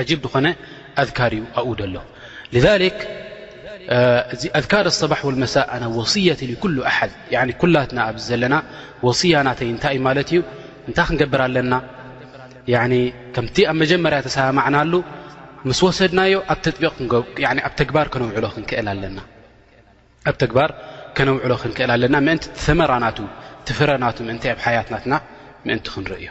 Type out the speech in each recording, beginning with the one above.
ዓጂብ ድኾነ ኣዝካር እዩ ኣብኡ ደሎ ልዛሊክ እዚ ኣዝካር ኣሰባሕ ወልመሳእ ኣነ ወስየት ሊኩሉ ኣሓድ ኩላትና ኣብዚ ዘለና ወስያ ናተይ እንታይ እዩ ማለት እዩ እንታይ ክንገብር ኣለና ከምቲ ኣብ መጀመርያ ተሰማማዕናሉ ምስ ወሰድናዮ ኣብ ተግባር ከነውዕሎ ክንክእል ኣለና ምእንቲ ተመራናቱ ትፍረናቱ ምእንቲ ኣብ ሓያትናትና ምእንቲ ክንርእዮ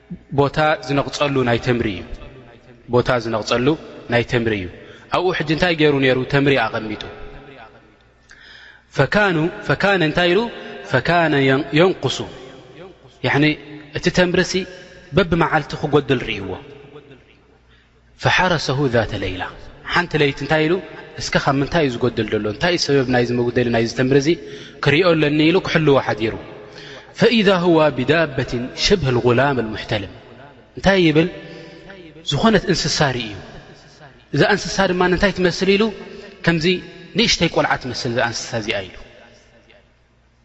ቦታ ዝነቕጸሉ ናይ ተምሪ እዩ ቦታ ዝነቕጸሉ ናይ ተምሪ እዩ ኣብኡ ሕጂ እንታይ ገይሩ ነይሩ ተምሪ ኣቐሚጡ ፈካኑ ፈካነ እንታይ ኢሉ ፈካነ የንቁሱ እቲ ተምርሲ በብመዓልቲ ክጎድል ርእይዎ ፈሓረሰሁ ዛተ ለይላ ሓንቲ ለይቲ እንታይ ኢሉ እስከ ካብ ምንታይ እዩ ዝጎድል ዘሎ እንታይ እዩ ሰበብ ናይ ዝመጉደሊ ናይ ዝተምሪ እዙ ክሪኦ ኣለኒ ኢሉ ክሕልዎ ሓዲሩ ፈኢዛ ሁዋ ብዳበትን ሽብህ ልጉላም ኣልሙሕተልም እንታይ ይብል ዝኾነት እንስሳ ርእዩ እዛ እንስሳ ድማ ንእንታይ ትመስል ኢሉ ከምዚ ንእሽተይ ቆልዓ ትመስል እዛ እንስሳ እዚኣ ኢሉ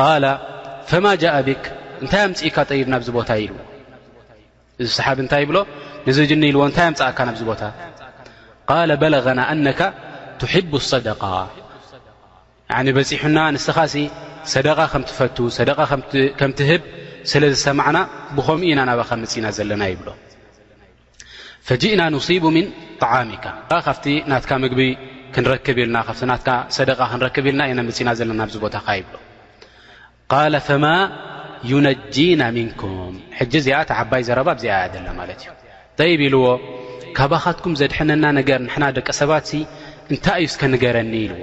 ቃል ፈማ ጃء ብክ እንታይ ኣምፅእካ ጠይብ ናብዚ ቦታ ኢሉ እዚ ሰሓቢ እንታይ ይብሎ ንዚ ጅኒ ኢልዎ እንታይ ኣምፅእካ ናብዚ ቦታ ቃል በለغና ኣነካ ትሕቡ صደቃ በፂሑና ንስኻ ሲ ሰደቃ ከም ትፈቱ ሰደቃ ከም ትህብ ስለ ዝሰማዕና ብከምኡ ኢና ናባኻ መፅእና ዘለና ይብሎ ፈጂእና ኑሲቡ ምን ጣዓሚካ ካብቲ ናትካ ምግቢ ክንረክብ ኢልና ካብቲ ናትካ ሰደቃ ክንረክብ ኢልና ኢና መፂና ዘለና ኣብዚ ቦታካ ይብሎ ቃለ ፈማ ዩነጂና ምንኩም ሕጂ እዚኣ እቲ ዓባይ ዘረባ ኣብዚኣ እያ ዘላ ማለት እዩ ጠይብ ኢልዎ ካባኻትኩም ዘድሐነና ነገር ንሕና ደቂ ሰባት ሲ እንታይ እዩ እስከ ንገረኒ ኢልዎ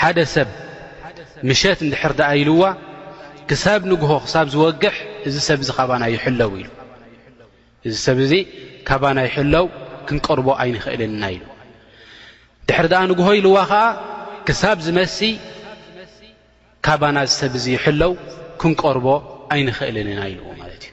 ሓደ ሰብ ምሸት እንድሕር ደኣ ኢልዋ ክሳብ ንግሆ ክሳብ ዝወግሕ እዚ ሰብ እዚ ካባና ይሕለው ኢሉ እዚ ሰብ እዚ ካባና ይሕለው ክንቀርቦ ኣይንኽእልን እና ኢሉ ድሕሪ ደኣ ንግሆ ኢልዋ ኸዓ ክሳብ ዝመሲ ካባና እዚ ሰብ እዚ ይሕለው ክንቀርቦ ኣይንኽእልን ኢና ኢልዎ ማለት እዩ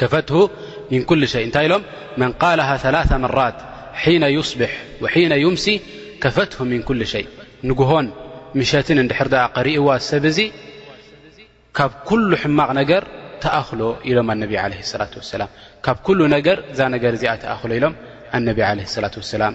ከፈትሁ ምን ኩል ሸይ እንታይ ኢሎም መን ቃልሃ ላث መራት ሒነ ዩስብሕ ወሒነ ዩምሲ ከፈትሁ ምን ኩል ሸይ ንግሆን ምሸትን እንድሕር ኣ ቀሪእዋ ሰብ እዙ ካብ ኩሉ ሕማቕ ነገር ተኣኽሎ ኢሎም ኣነቢ ለ ላ ሰላም ካብ ኩሉ ነገር እዛ ነገር እዚኣ ተኣኽሎ ኢሎም ኣነቢ ለ ላ ሰላም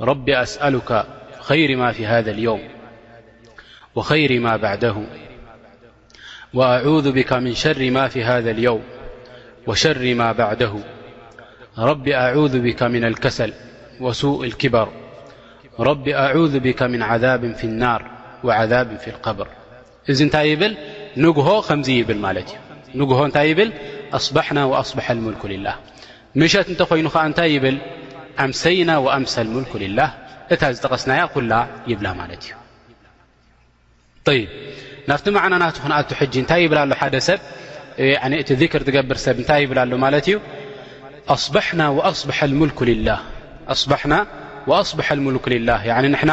رب أسألك خير ما في هذا اليوم وخير ما بعده وأعوذ بك من شر ما في هذا اليوم وشر ما بعده رب أعوذ بك من الكسل وسوء الكبر رب أعوذ بك من عذاب في النار وعذاب في القبر እዚ እንታይ ይብል ንግሆ ከምዚ ይብል ማለት እዩ ንግሆ እንታይ ይብል ኣስባሕና ኣስበሐ ልሙልኩ ልላ ምሸት እንተኮይኑ ከዓ እንታይ ይብል ኣምሰይና ኣምሰ ልሙልኩ ልላ እታ ዝጠቀስናያ ኩላ ይብላ ማለት እዩ ይ ናብቲ ማዕና ናቱ ክንኣቱ ሕጂ እንታይ ይብል ኣሎ ሓደ ሰብ እቲ ዚክር ዝገብር ሰብ እንታይ ይብል ኣሎ ማለት እዩ ኣስባሕና ኣስበሐ ልሙልኩ ልላ ንሕና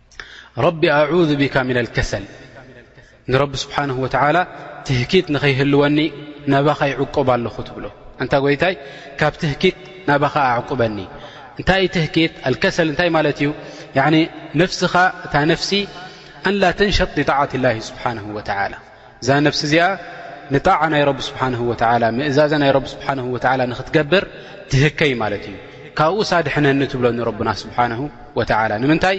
ረቢ ኣዑዙ ቢካ ምና ልከሰል ንረቢ ስብሓንሁ ወተዓላ ትህኪት ንኸይህልወኒ ናባኻ ይዕቆብ ኣለኹ ትብሎ ኣንታ ጐይታይ ካብ ትህኪት ናባኻ ኣዕቁበኒ እንታይ እ ትህኪት ኣልከሰል እንታይ ማለት እዩ ነፍስኻ እታ ነፍሲ ኣንላ ተንሸጥ ጣዓት ላሂ ስብሓንሁ ወተዓላ እዛ ነፍሲ እዚኣ ንጣዓ ናይ ረቢ ስብሓንሁ ወተዓላ ምእዛዘ ናይ ረቢ ስብሓንሁ ወተዓላ ንኽትገብር ትህከይ ማለት እዩ ካብኡስ ኣድሕነኒ ትብሎ ንረብና ስብሓንሁ ወተዓላ ንምንታይ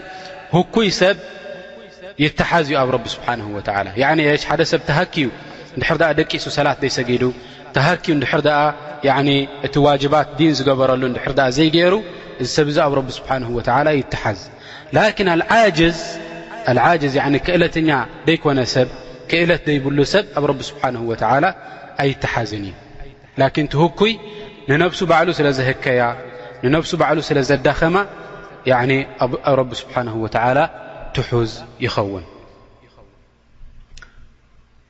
ህኩይ ሰብ ይተሓዝ እዩ ኣብ ረቢ ስብሓንሁ ወተዓላ ያዕኒ የሽ ሓደ ሰብ ተሃክዩ እንድሕር ድኣ ደቂሱ ሰላት ዘይሰጊዱ ተሃክዩ እንድሕር ድኣ ያዕኒ እቲ ዋጅባት ዲን ዝገበረሉ እንድሕር ድኣ ዘይገይሩ እዚ ሰብ እዚ ኣብ ረቢ ስብሓንሁ ወተዓላ ይተሓዝ ላኪን ኣልዓጅዝ ኣልዓጅዝ ያኒ ክእለተኛ ደይኮነ ሰብ ክእለት ደይብሉ ሰብ ኣብ ረቢ ስብሓንሁ ወተዓላ ኣይተሓዝን እዩ ላኪን ትህኩይ ንነብሱ ባዕሉ ስለ ዘህከያ ንነብሱ ባዕሉ ስለ ዘዳኸማ ያኒ ኣብ ረቢ ስብሓንሁ ወተዓላ ትሑዝ ይኸውን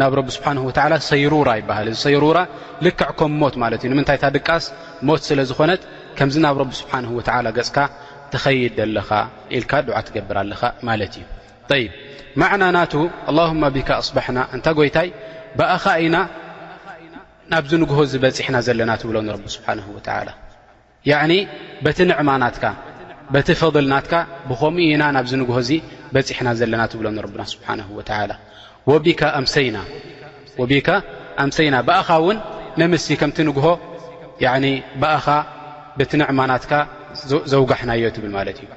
ናብ ረቢ ስብሓን ወተላ ሰይሩራ ይበሃል እዚ ሰይሩራ ልክዕ ከም ሞት ማለት እዩ ንምንታይ እታ ድቃስ ሞት ስለ ዝኾነት ከምዚ ናብ ረቢ ስብሓን ወተላ ገጽካ ትኸይድ ዘለኻ ኢልካ ድዓ ትገብር ኣለኻ ማለት እዩ ይ ማዕና ናቱ ኣላሁማ ቢካ ኣስባሕና እንታ ጐይታይ ብኣኻ ኢና ናብዚ ንግሆ ዝበጺሕና ዘለና ትብሎ ንረቢ ስብሓን ወተላ ያዕኒ በቲ ንዕማ ናትካ በቲ ፈضል ናትካ ብኸምኡ ኢና ናብዚ ንግሆ እዚ በጺሕና ዘለና ትብሎ ንረብና ስብሓንሁ ወተዓላ ወቢካ ኣምሰይና ወቢካ ኣምሰይና ብኣኻ እውን ነምሲ ከምቲ ንግሆ ብኣኻ በቲ ንዕማ ናትካ ዘውጋሕናዮ ትብል ማለት እዩ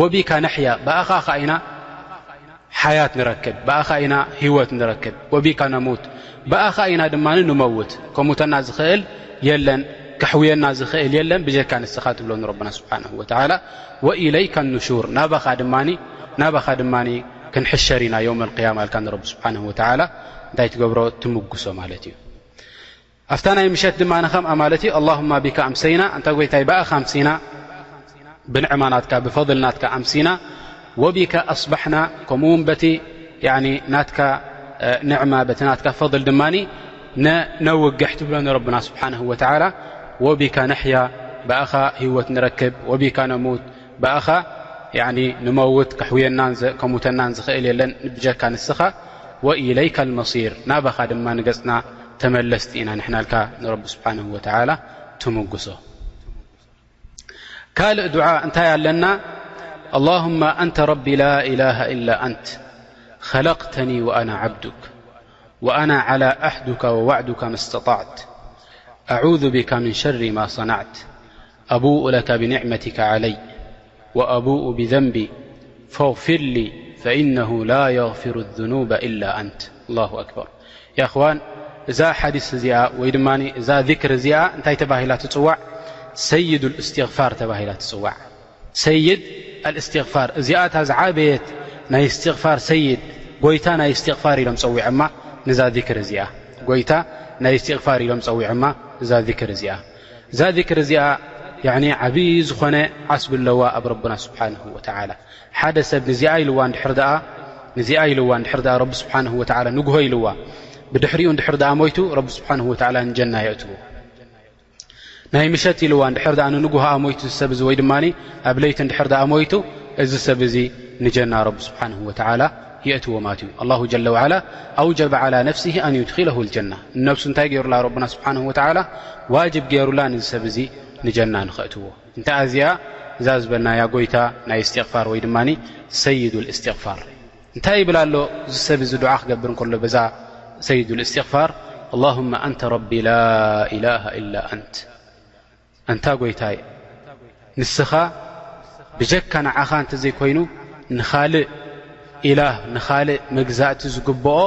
ወቢካ ነሕያ ብኣኻ ኸኣ ኢና ሓያት ንረክብ ብኣኻ ኢና ህይወት ንረክብ ወቢካ ነሙት ብኣኻ ኢና ድማ ንመውት ከሙተና ዝኽእል የለን ከሕውየና ዝኽእል የለን ብጀካ ንስኻ ትብሎ ንረብና ስብሓንሁ ወተዓላ ወኢለይካ ኑሹር ናባኻ ድማ ናባኻ ድማ ክንሕሸር ኢና ዮም ኣልቅያማ ኣልካ ንረቢ ስብሓንሁ ወተዓላ እንታይ ትገብሮ ትምጉሶ ማለት እዩ ኣብታ ናይ ምሸት ድማ ከምኣ ማለት እዩ ኣላሁማ ቢካ ኣምሰይና ኣንታ ጎይታይ ብኣኻ ኣምሲና ብንዕማ ናትካ ብፈል ናትካ ኣምሲና ወቢካ ኣስባሕና ከምኡ ውን በቲ ናትካ ንዕማ በቲ ናትካ ፈል ድማ ነነውግሕ ትብሎ ንረብና ስብሓን ወተላ ወቢካ ነሕያ ብኣኻ ህወት ንረክብ ወቢካ ነሙት ብኣኻ ንመውት ከሕውየናን ከሙተናን ዝኽእል የለን ብጀካ ንስኻ ወኢለይካ ልመሲር ናባኻ ድማ ንገፅና تملست نا نحنالك نرب سبحانه وتعالى تمقصه كالء دعا أنتي النا اللهم أنت رب لا إله إلا أنت خلقتني وأنا عبدك وأنا على أحدك ووعدك ما استطعت أعوذ بك من شر ما صنعت ኣቡኡ ለከ ብኒዕመቲከ ዓለይ ወኣቡኡ ብዘንቢ ፈግፊርሊ ፈኢነሁ ላ የግፊሩ ኣዙኑበ ኢላ ኣንት። ኣላሁ ኣክበር የኣኽዋን እዛ ሓዲስ እዚኣ ወይ ድማ እዛ ዚክር እዚኣ እንታይ ተባሂላ ትጽዋዕ ሰይድ ልእስትግፋር ተባሂላ ትጽዋዕ ሰይድ ኣልእስትግፋር እዚኣታ ዝዓበየት ናይ እስትግፋር ሰይድ ጎይታ ናይ እስትግፋር ኢሎም ፀዊዖማ ንዛ ዚክር እዚኣ ጎይታ ናይ እስትግፋር ኢሎም ፀዊዖማ እዛ ዚክር እዚኣ እዛ ዚክሪ እዚኣ ዓብዪ ዝኾነ ዓስቢ ኣለዋ ኣብ ረብና ስብሓን ወተላ ሓደ ሰብ ንዚኣ ኢልዋ ድር ንዚኣ ኢልዋ እንድሕር ድኣ ረቢ ስብሓን ወላ ንግሆ ኢልዋ ብድሕሪኡ እንድሕር ድኣ ሞይቱ ረቢ ስብሓን ወላ ንጀና የእትዎ ናይ ምሸት ኢልዋ እንድሕር ድኣ ንንግሆ ኣ ሞይቱ ዝሰብ እዚ ወይ ድማ ኣብ ለይቲ እንድሕር ድኣ ሞይቱ እዚ ሰብ እዚ ንጀና ረቢ ስብሓን ወላ የእትዎ ማለት እዩ ኣላሁ ጀለ ዋዓላ ኣውጀበ ዓላ ነፍሲሂ ኣን ዩድኪለሁ ልጀና ንነብሱ እንታይ ገይሩላ ረቡና ስብሓን ወተዓላ ዋጅብ ገይሩላ ንዚ ሰብ እዙ ንጀና ንኸእትዎ እንተ ኣዚኣ እዛ ዝበልናያ ጎይታ ናይ እስትቕፋር ወይ ድማ ሰይዱ ልእስትቕፋር እንታይ ይብል ኣሎ እዚ ሰብ እዚ ዱዓ ክገብር እንከሎ በዛ ሰይዱ ልእስትቕፋር ኣላሁመ ኣንተ ረቢ ላኢላሃ ኢላ ኣንት ኣንታ ጐይታይ ንስኻ ብጀካ ንዓኻ እንተዘይኮይኑ ንኻልእ ኢላህ ንኻልእ መግዛእቲ ዝግብኦ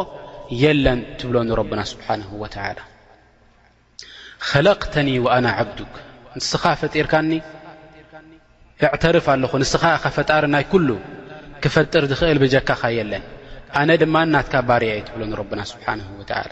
የለን ትብሎ ንረብና ስብሓንሁ ወተዓላ ኸለቅተኒ ወኣና ዓብዱክ ንስኻ ፈጢርካኒ እዕተርፍ ኣለኹ ንስኻ ኢኻ ፈጣሪ ናይ ኩሉ ክፈጥር ዝኽእል ብጀካኻ የለን ኣነ ድማ ናትካ ባርያ እየ ትብሎ ንረብና ስብሓንሁ ወተዓላ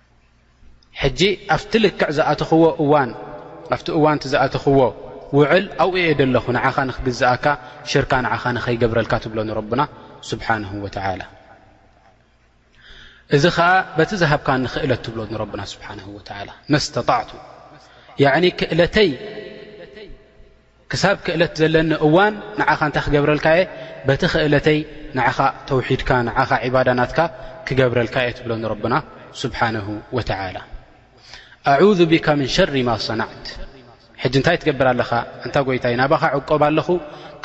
ሕጂ ኣብቲ ልክዕ ዝኣተኽዎ እዋን ኣብቲ እዋን እቲ ዝኣተኽዎ ውዕል ኣብኡ እየ ደለኹ ንዓኻ ንክግዝኣካ ሽርካ ንዓኻ ንኸይገብረልካ ትብሎ ንረብና ስብሓንሁ ወተዓላ እዚ ከዓ በቲ ዝሃብካ ንክእለት ትብሎ ንረብና ስብሓንሁ ወተዓላ መስተጣዕቱ ያዕኒ ክእለተይ ክሳብ ክእለት ዘለኒ እዋን ንዓኻ እንታይ ክገብረልካ እየ በቲ ክእለተይ ንዓኻ ተውሒድካ ንዓኻ ዒባዳ ናትካ ክገብረልካ እየ ትብሎ ንረብና ስብሓንሁ ወተዓላ ኣዑዙ ቢካ ምን ሸሪ ማ ሰናዕት ሕጂ እንታይ ትገብር ኣለኻ እንታ ጎይታይ ናባኻ ዕቆብ ኣለኹ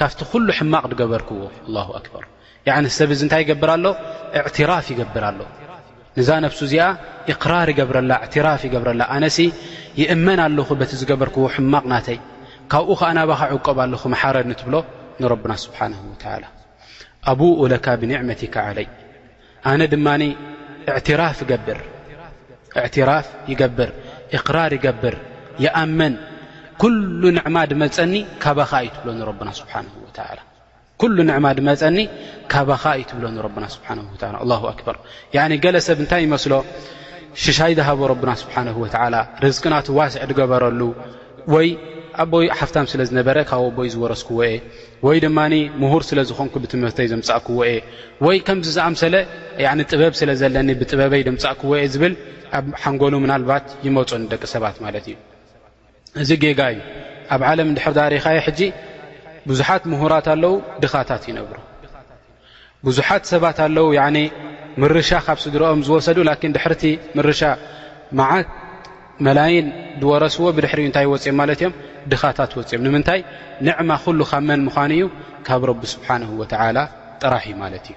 ካብቲ ኩሉ ሕማቕ ዝገበርክዎ ኣላሁ ኣክበር ያዕኒ ሰብ እዚ እንታይ ይገብር ኣሎ እዕትራፍ ይገብር ኣሎ ንዛ ነፍሱ እዚኣ እቅራር ይገብረላ እዕትራፍ ይገብረላ ኣነሲ ይእመን ኣለኹ በቲ ዝገበርክዎ ሕማቕ ናተይ ካብኡ ኸዓ ናባኻ ዕቆብ ኣለኹ መሓረ ንትብሎ ንረብና ስብሓን ወተላ ኣቡኡ ለካ ብኒዕመትካ ዓለይ ኣነ ድማ እዕትራፍ እገብር እዕትራፍ ይገብር እቅራር ይገብር ይኣመን ኩሉ ንዕማ ድመፀኒ ካባኻ እዩ ትብሎ ንረብና ስብሓን ወተላ ኩሉ ንዕማ ድመፀኒ ካባኻ እዩ ትብሎ ንረብና ስብሓን ወተላ ኣላ ኣክበር ያኒ ገለ ሰብ እንታይ ይመስሎ ሽሻይ ድሃቦ ረብና ስብሓን ወተላ ርዝቅናቱ ዋስዕ ድገበረሉ ወይ ኣቦይ ሓፍታም ስለ ዝነበረ ካብ ኣቦይ ዝወረስክዎ እየ ወይ ድማ ምሁር ስለ ዝኾንኩ ብትምህርተይ ዘምፃእክዎ እየ ወይ ከምዚ ዝኣምሰለ ጥበብ ስለ ዘለኒ ብጥበበይ ደምፃእክዎ እየ ዝብል ኣብ ሓንጎሉ ምናልባት ይመፁ ንደቂ ሰባት ማለት እዩ እዚ ጌጋ እዩ ኣብ ዓለም እንድሕር ዳሪኻዮ ሕጂ ብዙሓት ምሁራት ኣለው ድኻታት ይነብሩ ብዙሓት ሰባት ኣለው ምርሻ ካብ ስድረኦም ዝወሰዱ ላኪን ድሕርቲ ምርሻ መዓት መላይን ዝወረስዎ ብድሕሪኡ እንታይ ወፅኦም ማለት እዮም ድኻታት ወፅኦም ንምንታይ ንዕማ ኩሉ ካብ መን ምዃኑ እዩ ካብ ረቢ ስብሓን ወተላ ጥራሕ እዩ ማለት እዩ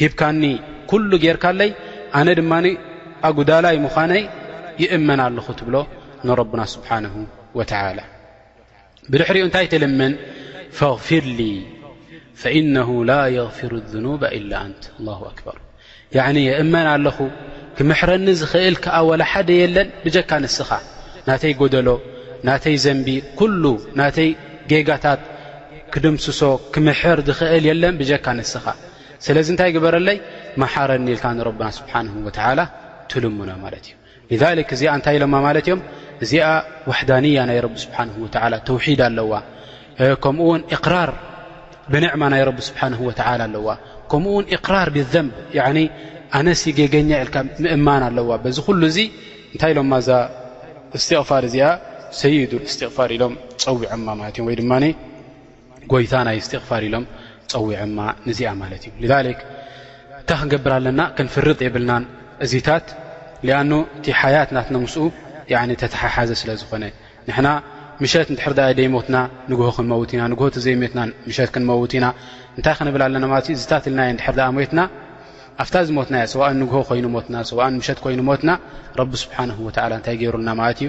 ሂብካኒ ኩሉ ጌርካለይ ኣነ ድማ ኣጉዳላይ ምዃነይ ይእመን ኣለኹ ትብሎ ንረብና ስብሓንሁ ወተዓላ ብድሕሪኡ እንታይ ትልምን ፈፊርሊ ፈኢነሁ ላ የፊሩ ذኑባ ኢላ ኣንት ላ ኣክበር ያኒ የእመን ኣለኹ ክምሕረኒ ዝኽእል ከዓ ወላ ሓደ የለን ብጀካ ንስኻ ናተይ ጎደሎ ናተይ ዘንቢ ኩሉ ናተይ ጌጋታት ክድምስሶ ክምሕር ዝኽእል የለን ብጀካ ንስኻ ስለዚ እንታይ ግበረለይ መሓረኒ ኢልካ ንረብና ስብሓን ወተላ ትልሙና ማለት እዩ ذ እዚኣ እንታይ ኢሎማ ማለት እዮም እዚኣ ዋሕዳንያ ናይ ረቢ ስብሓን ወላ ተውሒድ ኣለዋ ከምኡ ውን እቅራር ብንዕማ ናይ ረቢ ስብሓን ወተላ ኣለዋ ከምኡ ውን እቅራር ብዘንብ ኣነሲ ጌገኛ ኢልካ ምእማን ኣለዋ በዚ ኩሉ እዚ እንታይ ኢሎማ እዛ እስትቕፋር እዚኣ ሰይዱ እስትቕፋር ኢሎም ፀዊዖማ ማለት እዮም ወይ ድማ ጎይታ ናይ እስትቕፋር ኢሎም ጸዊዖማ ንዚኣ ማለት እዩ ሊዛሊክ እንታይ ክንገብር ኣለና ክንፍርጥ የብልናን እዚታት ሊኣኑ እቲ ሓያት ናትና ምስኡ ተተሓሓዘ ስለ ዝኾነ ንሕና ምሸት እንድሕር ዳኣ ደይሞትና ንግሆ ክንመውት ኢና ንግሆ እቲዘይሜትና ምሸት ክንመውት ኢና እንታይ ክንብል ኣለና ማለት እዩ እዚታት ኢልና የ ንድሕር ዳኣ ሞትና ኣብታ ዝሞትና እያ ሰዋእን ንግሆ ኮይኑ ሞትና ሰዋእን ምሸት ኮይኑ ሞትና ረቢ ስብሓንሁ ወትዓላ እንታይ ገይሩልና ማለት እዩ